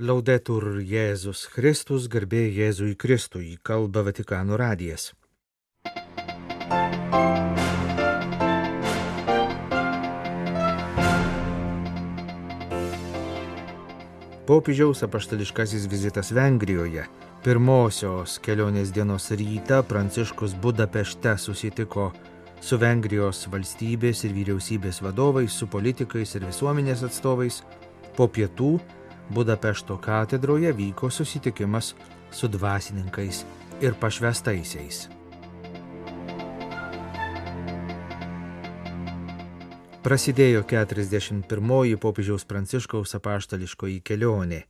Laudetur Jėzus Kristus, garbė Jėzui Kristui, kalba Vatikano radijas. Popiežiaus apaštališkasis vizitas Vengrijoje. Pirmosios kelionės dienos rytą Pranciškus Budapešte susitiko su Vengrijos valstybės ir vyriausybės vadovais, su politikais ir visuomenės atstovais. Po pietų Budapešto katedroje vyko susitikimas su dvasininkais ir pašvestaisiais. Prasidėjo 41-oji popiežiaus pranciškaus apaštališkoji kelionė.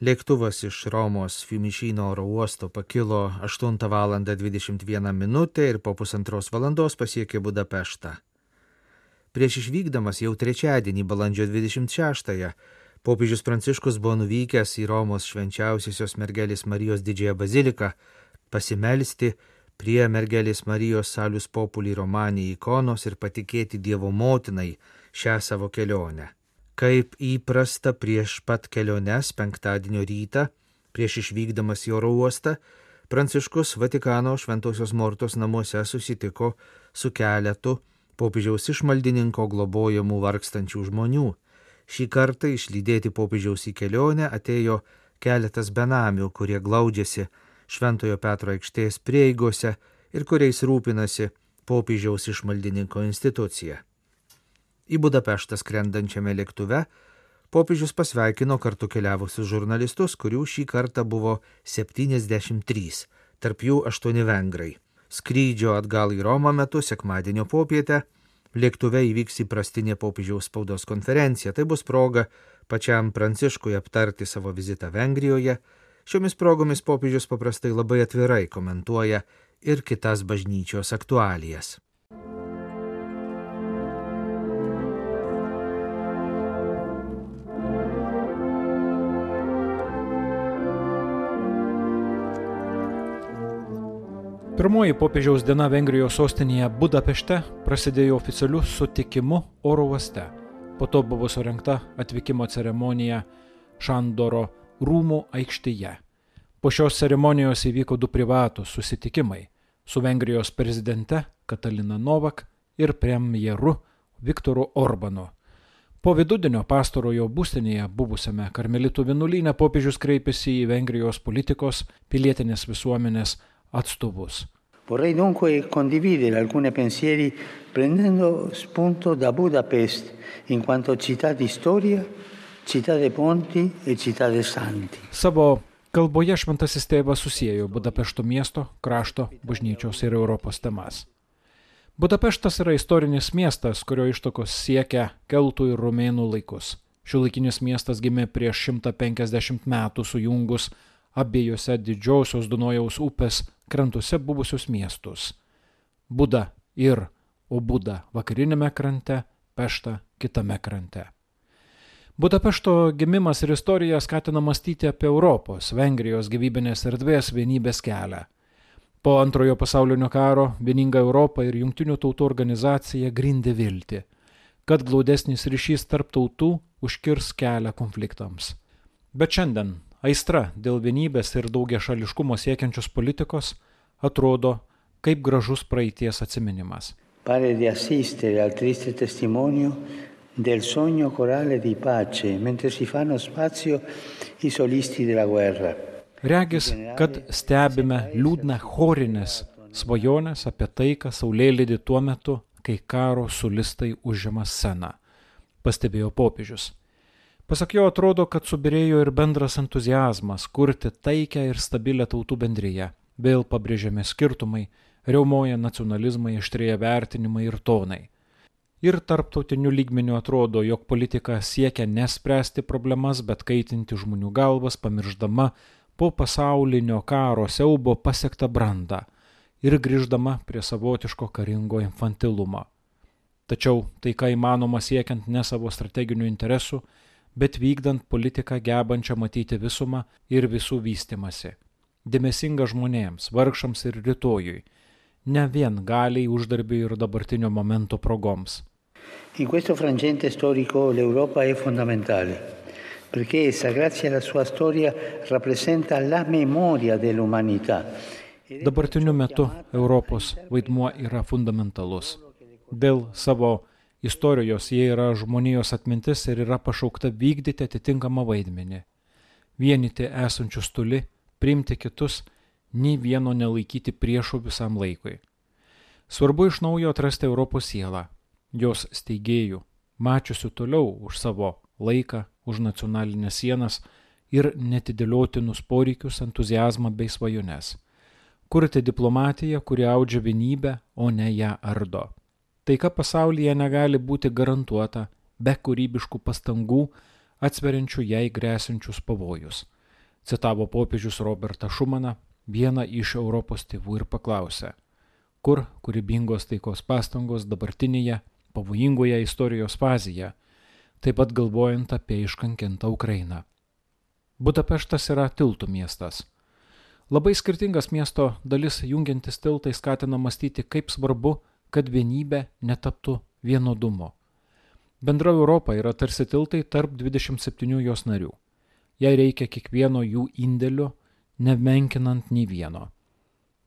Lėktuvas iš Romos Fiumišino oro uosto pakilo 8 val. 21 min. ir po pusantros valandos pasiekė Budapeštą. Prieš išvykdamas jau trečiadienį balandžio 26-ąją Popiežius Pranciškus buvo nuvykęs į Romos švenčiausiosios mergelės Marijos didžiąją baziliką pasimelsti prie mergelės Marijos salius populį Romanį ikonos ir patikėti Dievo motinai šią savo kelionę. Kaip įprasta prieš pat keliones penktadienio rytą, prieš išvykdamas į oro uostą, Pranciškus Vatikano Šventojios Mortos namuose susitiko su keletu popiežiaus išmaldininko globojamų vargstančių žmonių Šį kartą išlydėti popiežiaus į kelionę atėjo keletas benamių, kurie glaudžiasi Šventojo Petro aikštės prieigose ir kuriais rūpinasi popiežiaus išmaldininko institucija. Į Budapeštą skrendančiame lėktuve popiežius pasveikino kartu keliavusius žurnalistus, kurių šį kartą buvo 73, tarp jų 8 vengrai. Skrydžio atgal į Romą metu sekmadienio popietę Lėktuve įvyks įprastinė popiežiaus spaudos konferencija. Tai bus proga pačiam Pranciškui aptarti savo vizitą Vengrijoje. Šiomis progomis popiežius paprastai labai atvirai komentuoja ir kitas bažnyčios aktualijas. Pirmoji popiežiaus diena Vengrijos sostinėje Budapešte prasidėjo oficialiu sutikimu oro uoste. Po to buvo surinkta atvykimo ceremonija Šandoro rūmų aikštėje. Po šios ceremonijos įvyko du privatus susitikimai su Vengrijos prezidente Katalina Novak ir premjeru Viktoru Orbanu. Po vidudienio pastarojo būstinėje buvusiame karmelitų vienuolyne popiežius kreipėsi į Vengrijos politikos, pilietinės visuomenės atstovus. Vorrei dunque condividere alcuni pensieri prendendo spunto da Budapest in quanto città di storia, città dei ponti e città dei santi. Savo kalboje šventasis tėvas susijęjo Budapešto miesto, krašto, bažnyčios ir Europos temas. Budapeštas yra istorinis miestas, kurio ištakos siekia keltų ir rumėnų laikus. Šiuolaikinis miestas gimė prieš 150 metų sujungus abiejose didžiosios Dunojaus upės krantuose buvusius miestus - Buda ir Obuda vakarinėme krante, Pešta kitame krante. Budapešto gimimas ir istorija skatina mąstyti apie Europos, Vengrijos gyvybinės erdvės vienybės kelią. Po antrojo pasaulinio karo vieninga Europa ir jungtinių tautų organizacija grindė viltį, kad glaudesnis ryšys tarp tautų užkirs kelią konfliktams. Bet šiandien aistra dėl vienybės ir daugia šališkumo siekiančios politikos atrodo kaip gražus praeities atsiminimas. Pare di assistere al triste testimonio del sogno corale di pace mentre si fanno spazio i solisti della guerra. Regis, kad stebime liūdną chorinės svajonės apie taiką saulėlydį tuo metu, kai karo solistai užima sceną, pastebėjo popiežius. Pasak jo atrodo, kad subirėjo ir bendras entuzijazmas kurti taikę ir stabilę tautų bendryje. Vėl pabrėžiami skirtumai, reumoja nacionalizmai, ištrėja vertinimai ir tonai. Ir tarptautiniu lygmeniu atrodo, jog politika siekia nespręsti problemas, bet kaitinti žmonių galvas, pamirždama po pasaulinio karo siaubo pasiektą brandą ir grįždama prie savotiško karingo infantilumo. Tačiau tai, ką įmanoma siekiant ne savo strateginių interesų, bet vykdant politiką gebančią matyti visumą ir visų vystimasi. Dėmesinga žmonėms, vargšams ir rytojui, ne vien galiai uždarbiui ir dabartinio momento progoms. In questo frangente storico l'Europa è fondamentale. perché essa, grazie alla sua storia, rappresenta la memoria dell'umanità. Dabartiniu metu Europos vaidmuo yra fundamentalus. Dėl savo istorijos jie yra žmonijos atmintis ir yra pašaukta vykdyti atitinkamą vaidmenį. Vienyti esančius toli, priimti kitus, nei vieno nelaikyti priešų visam laikui. Svarbu iš naujo atrasti Europos sielą, jos steigėjų, mačiusių toliau už savo laiką, už nacionalinės sienas ir netidėliotinus poreikius, entuzijazmą bei svajones. Kurti diplomatiją, kuri audžia vienybę, o ne ją ardo. Taika pasaulyje negali būti garantuota be kūrybiškų pastangų atsveriančių jai grėsinčius pavojus. Citavo popiežius Robertą Šumaną, vieną iš Europos tėvų ir paklausė, kur kūrybingos taikos pastangos dabartinėje pavojingoje istorijos fazėje, taip pat galvojant apie iškankintą Ukrainą. Budapeštas yra tiltų miestas. Labai skirtingas miesto dalis jungiantis tiltai skatina mąstyti, kaip svarbu, kad vienybė netaptų vienodumo. Bendra Europa yra tarsi tiltai tarp 27 jos narių. Jai reikia kiekvieno jų indėlio, nemenkinant nei vieno.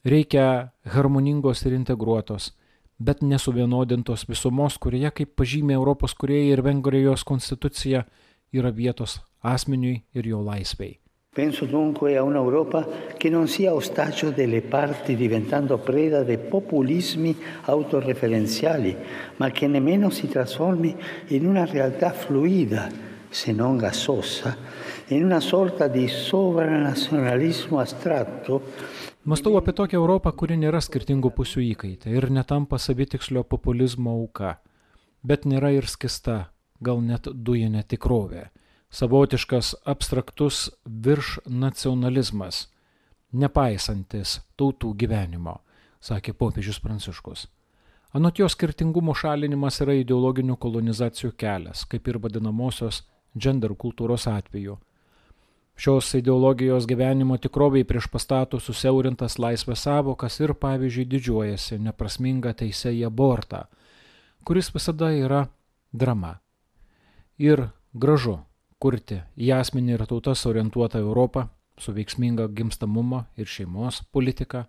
Reikia harmoningos ir integruotos, bet nesuvienodintos visumos, kurioje, kaip pažymė Europos kuriejai ir Vengrijos konstitucija, yra vietos asmeniui ir jo laisvei. Penso dunque a un'Europa che non sia ostaggio delle parti diventando preda dei populismi autoreferenziali, ma che nemmeno si trasformi in una realtà fluida, se non gassosa, in una sorta di sovranazionalismo astratto. Mastau apie tokią Europą, kuri nėra skirtingų pusių įkaitė ir netampa savitikslio populizmo auka, bet nėra ir skista, gal net dujinė tikrovė, savotiškas abstraktus virš nacionalizmas, nepaisantis tautų gyvenimo, sakė popiežius Pranciškus. Anot jo skirtingumo šalinimas yra ideologinių kolonizacijų kelias, kaip ir vadinamosios gender kultūros atveju Šios ideologijos gyvenimo tikroviai prieš pastato susiaurintas laisvės savokas ir, pavyzdžiui, didžiuojasi neprasminga teise į abortą, kuris visada yra drama. Ir gražu kurti į asmenį ir tautas orientuotą Europą su veiksminga gimstamumo ir šeimos politika,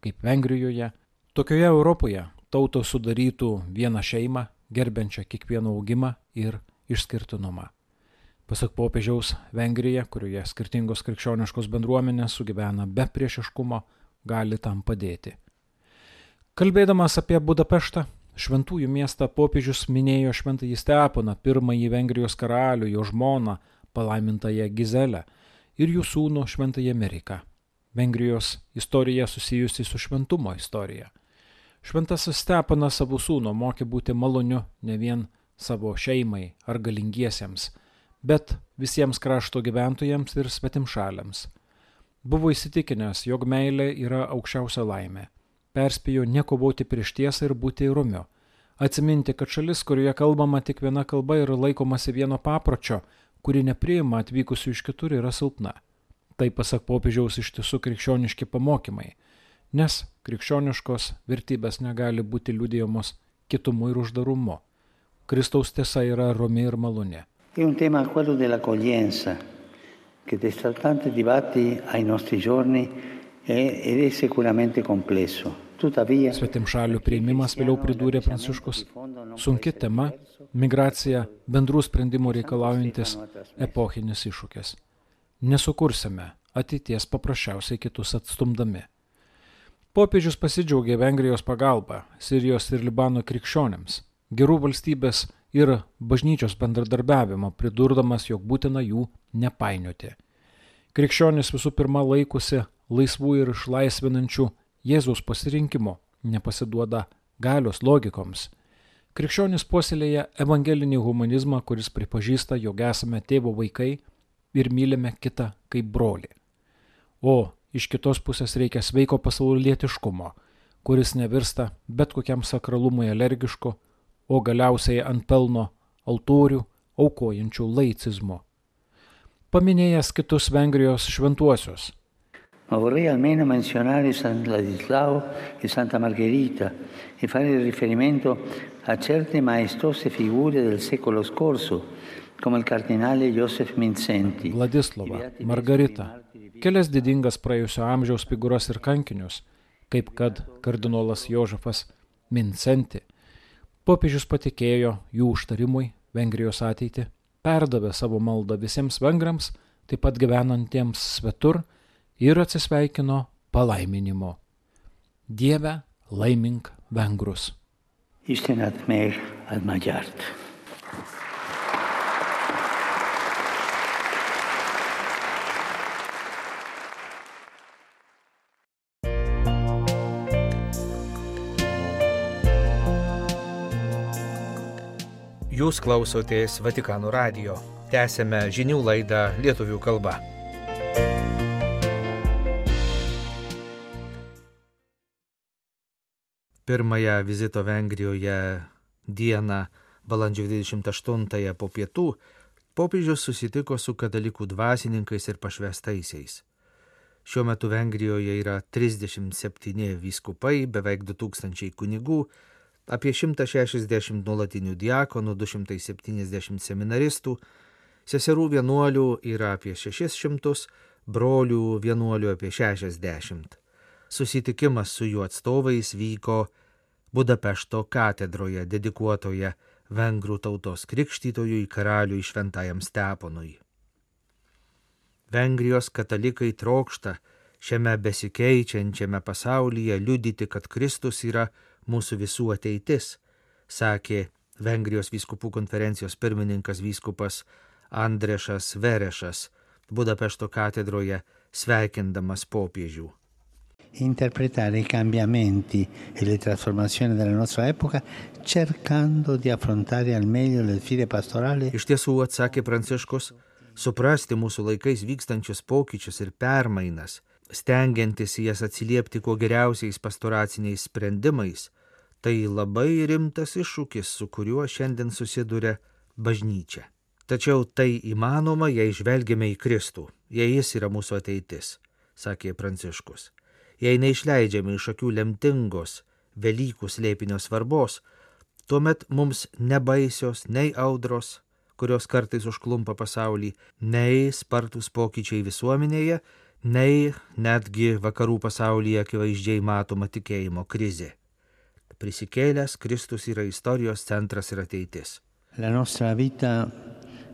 kaip Vengrijoje. Tokioje Europoje tautos sudarytų vieną šeimą, gerbiančią kiekvieną augimą ir išskirtinumą. Pasak popiežiaus, Vengrija, kurioje skirtingos krikščioniškos bendruomenės sugyvena be priešiškumo, gali tam padėti. Kalbėdamas apie Budapeštą, šventųjų miestą popiežius minėjo šventąjį Steponą, pirmąjį Vengrijos karalių, jo žmoną, palaimintąją Gizelę ir jų sūnų šventąjį Ameriką. Vengrijos istorija susijusi su šventumo istorija. Šventasis Stepanas savo sūnų mokė būti maloniu ne vien savo šeimai ar galingiesiems, bet visiems krašto gyventojams ir svetimšaliams. Buvo įsitikinęs, jog meilė yra aukščiausia laimė. Perspėjo nekovoti prieš tiesą ir būti įrumiu. Atsiminti, kad šalis, kurioje kalbama tik viena kalba ir laikomasi vieno papročio, kuri nepriima atvykusių iš kitur, yra silpna. Tai pasak popiežiaus iš tiesų krikščioniški pamokymai, nes krikščioniškos vertybės negali būti liūdėjamos kitumu ir uždarumu. Kristaus tiesa yra romi ir maloni. È un tema quello dell'accoglienza che desta tanti dibattiti ai nostri giorni ed è sicuramente complesso. Svetimšalių prieimimas, vėliau pridūrė Pranciškus, sunki tema - migracija bendrų sprendimų reikalaujantis epochinis iššūkis. Nesukursime ateities paprasčiausiai kitus atstumdami. Popiežius pasidžiaugė Vengrijos pagalba Sirijos ir Libano krikščionėms, gerų valstybės ir bažnyčios bendradarbiavimo, pridurdamas, jog būtina jų nepainioti. Krikščionis visų pirma laikosi laisvų ir išlaisvinančių Jėzaus pasirinkimo, nepasiduoda galios logikoms. Krikščionis puoselėja evangelinį humanizmą, kuris pripažįsta, jog esame tėvo vaikai ir mylime kitą kaip brolį. O iš kitos pusės reikia sveiko pasaulietiškumo, kuris nevirsta bet kokiam sakralumui alergišku o galiausiai ant pelno altorių aukojančių laicizmo. Paminėjęs kitus Vengrijos šventuosius. Ma vorrei almeno menzionare San Ladislao e Santa Margherita e fare riferimento a certe maestose figure del secolo scorso, come il cardinale Joseph Mincenti. Vladislavą, Margaritą, kelias didingas praėjusio amžiaus figūras ir kankinius, kaip kad kardinolas Jožefas Mincenti. Popiežius patikėjo jų užtarimui Vengrijos ateitį, perdavė savo maldą visiems vengrams, taip pat gyvenantiems svetur ir atsisveikino palaiminimo. Dieve, laimink vengrus. Isten ad me ad magyart. Jūs klausotės Vatikanų radio. Tęsėme žinių laidą lietuvių kalba. Pirmąją vizito Vengrijoje dieną, balandžio 28-ąją po pietų, popiežius susitiko su katalikų dvasininkais ir pašvestaisiais. Šiuo metu Vengrijoje yra 37 vyskupai, beveik 2000 kunigų, apie 160 nuolatinių diakonų, 270 seminaristų, seserų vienuolių yra apie 600, brolių vienuolių apie 60. Susitikimas su jų atstovais vyko Budapešto katedroje dedikuotoje vengrų tautos krikštytojui karaliui Šventajam Steponui. Vengrijos katalikai trokšta šiame besikeičiančiame pasaulyje liudyti, kad Kristus yra mūsų visų ateitis, sakė Vengrijos vyskupų konferencijos pirmininkas vyskupas Andrešas Verešas Budapešto katedroje sveikindamas popiežių. Interpretare i cambiamenti e le trasformazioni della nostra epoca cercando di affrontare al meglio le sfide pastorali. Iš tiesų, atsakė Pranciškus, suprasti mūsų laikais vykstančius pokyčius ir permainas, stengiantis jas atsiliepti kuo geriausiais pastoraciniais sprendimais, Tai labai rimtas iššūkis, su kuriuo šiandien susiduria bažnyčia. Tačiau tai įmanoma, jei žvelgiame į Kristų, jei jis yra mūsų ateitis, sakė Pranciškus. Jei neišleidžiame iš akių lemtingos Velykų slėpinio svarbos, tuomet mums nebaisios nei audros, kurios kartais užklumpa pasaulį, nei spartus pokyčiai visuomenėje, nei netgi vakarų pasaulyje akivaizdžiai matoma tikėjimo krizė. Prisikėlęs Kristus yra istorijos centras ir ateitis. La nostra vita,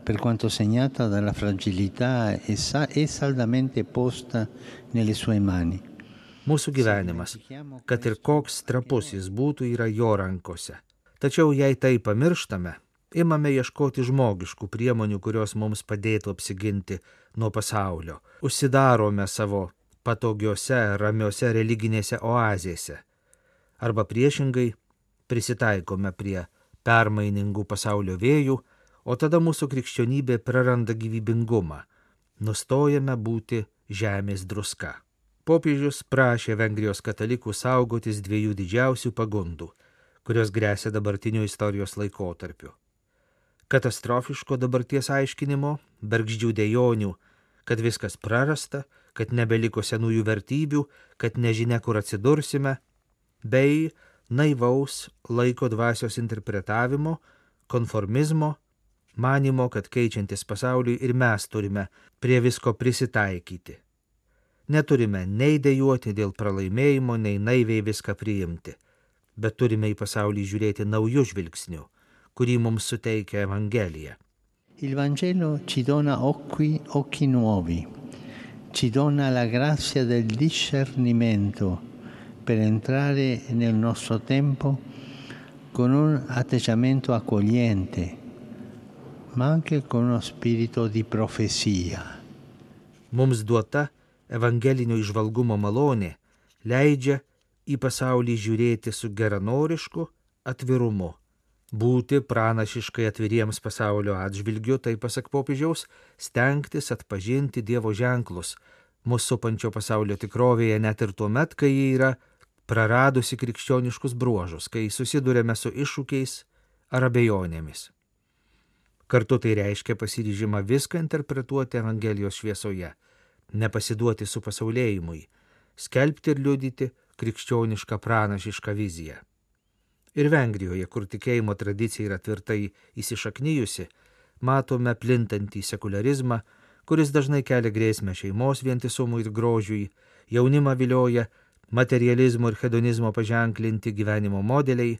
per quanto segnata dalla fragilità, è, sa- è saldamente posta nelle sue mani. Mūsų gyvenimas, kad ir koks trapus jis būtų, yra jo rankose. Tačiau jei tai pamirštame, imame ieškoti žmogiškų priemonių, kurios mums padėtų apsiginti nuo pasaulio. Užsidarome savo patogiose, ramiose religinėse oazėse arba priešingai prisitaikome prie permainingų pasaulio vėjų, o tada mūsų krikščionybė praranda gyvybingumą, nustojame būti žemės druska. Popiežius prašė Vengrijos katalikų saugotis dviejų didžiausių pagundų, kurios grėsia dabartinio istorijos laikotarpiu. Katastrofiško dabarties aiškinimo, bergždžių dėjonių, kad viskas prarasta, kad nebeliko senųjų vertybių, kad nežinia, kur atsidursime, bei naivaus laiko dvasios interpretavimo, konformizmo, manimo, kad keičiantis pasauliui ir mes turime prie visko prisitaikyti. Neturime nei dėjuoti dėl pralaimėjimo, nei naiviai viską priimti, bet turime į pasaulį žiūrėti naujų žvilgsnių, kurį mums suteikia Evangelija. Il Vangelo ci dona occhi, occhi nuovi, ci dona la grazia del discernimento per entrare nel nostro tempo con un atteggiamento accogliente, ma anche con uno spirito di profezia. Mums duota evangelinio išvalgumo malonė leidžia į pasaulį žiūrėti su geranorišku atvirumu. Būti pranašiškai atviriems pasaulio atžvilgiu, tai pasak popiežiaus, stengtis atpažinti Dievo ženklus mūsų supančio pasaulio tikrovėje net ir tuo met, kai jie yra praradusi krikščioniškus bruožus, kai susidurėme su iššūkiais ar abejonėmis. Kartu tai reiškia pasiryžimą viską interpretuoti Evangelijos šviesoje, nepasiduoti su pasaulėjimui, skelbti ir liudyti krikščionišką pranašišką viziją. Ir Vengrijoje, kur tikėjimo tradicija yra tvirtai įsišaknyjusi, matome plintantį sekularizmą, kuris dažnai kelia grėsmę šeimos vientisumui ir grožiui, jaunimą vilioja materializmo ir hedonizmo paženklinti gyvenimo modeliai,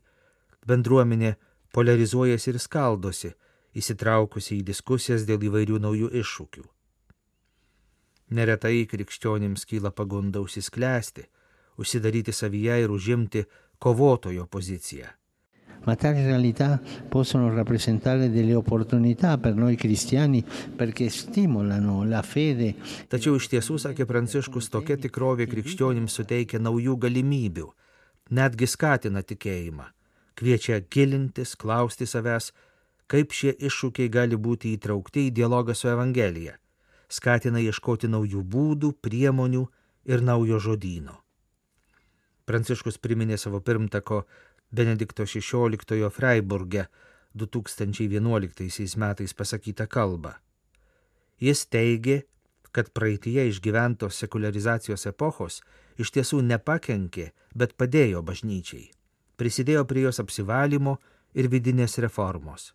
bendruomenė polarizuojasi ir skaldosi, įsitraukusi į diskusijas dėl įvairių naujų iššūkių. Neretai krikščionims kyla pagunda užsisklęsti, užsidaryti savyje ir užimti kovotojo poziciją. ma tali realtà possono rappresentare delle opportunità per noi cristiani perché stimolano la fede. Tačiau iš tiesų, sakė Pranciškus, tokia tikrovė krikščionims suteikia naujų galimybių, netgi skatina tikėjimą, kviečia gilintis, klausti savęs, kaip šie iššūkiai gali būti įtraukti į dialogą su Evangelija, skatina ieškoti naujų būdų, priemonių ir naujo žodyno. Pranciškus priminė savo pirmtako Benedikto XVI Freiburge 2011 metais pasakytą kalbą. Jis teigė, kad praeitie išgyventos sekularizacijos epochos iš tiesų nepakenkė, bet padėjo bažnyčiai, prisidėjo prie jos apsivalymo ir vidinės reformos.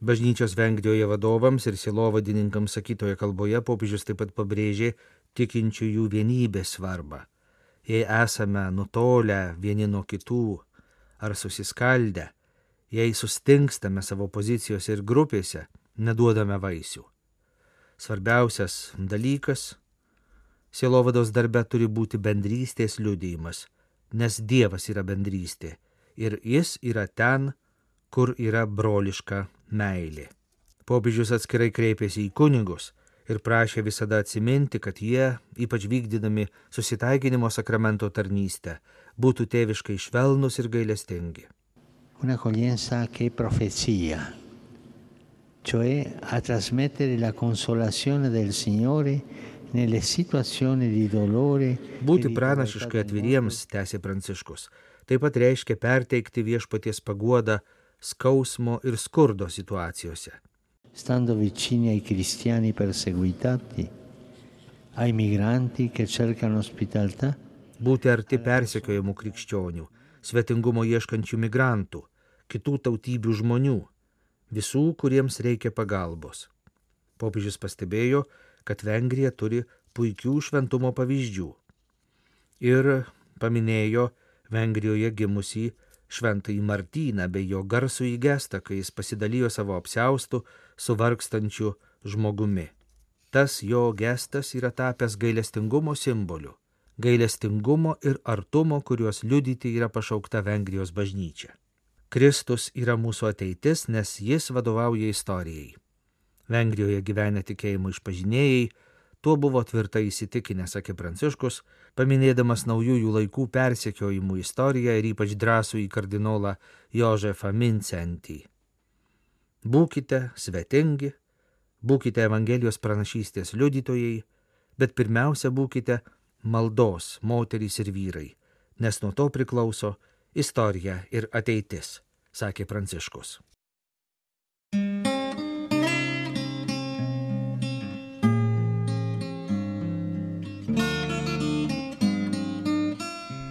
Bažnyčios Vengrijoje vadovams ir silovadininkams sakytoje kalboje popiežius taip pat pabrėžė tikinčiųjų vienybės svarbą. Jei esame nutolę vieni nuo kitų, ar susiskaldę, jei sustingstame savo pozicijose ir grupėse, neduodame vaisių. Svarbiausias dalykas - sielovados darbe turi būti bendrystės liudijimas, nes Dievas yra bendrystė ir Jis yra ten, kur yra broliška meilė. Popiežius atskirai kreipėsi į kunigus ir prašė visada atsiminti, kad jie, ypač vykdydami susitaikinimo sakramento tarnystę, būtų tėviškai švelnus ir gailestingi. Un'accoglienza che è profezia, cioè a trasmettere la consolazione del Signore nelle situazioni di dolore. Būti pranašiškai atviriems, tęsė Pranciškus, taip pat reiškia perteikti viešpaties paguodą skausmo ir skurdo situacijose. Stando vicini ai cristiani perseguitati, ai migranti che cercano ospitalità, būti arti persekiojamų krikščionių, svetingumo ieškančių migrantų, kitų tautybių žmonių, visų, kuriems reikia pagalbos. Popiežius pastebėjo, kad Vengrija turi puikių šventumo pavyzdžių. Ir paminėjo Vengrijoje gimusį šventąjį Martyną bei jo garsų į gestą, kai jis pasidalijo savo apseustų su vargstančiu žmogumi. Tas jo gestas yra tapęs gailestingumo simboliu gailestingumo ir artumo, kuriuos liudyti yra pašaukta Vengrijos bažnyčia. Kristus yra mūsų ateitis, nes jis vadovauja istorijai. Vengrijoje gyvenę tikėjimo išpažinėjai, tuo buvo tvirtai įsitikinę, sakė Pranciškus, paminėdamas naujųjų laikų persekiojimų istoriją ir ypač drąsų į kardinolą Jožefą Mincentį. Būkite svetingi, būkite Evangelijos pranašystės liudytojai, bet pirmiausia būkite maldos moterys ir vyrai, nes nuo to priklauso istorija ir ateitis, sakė Pranciškus.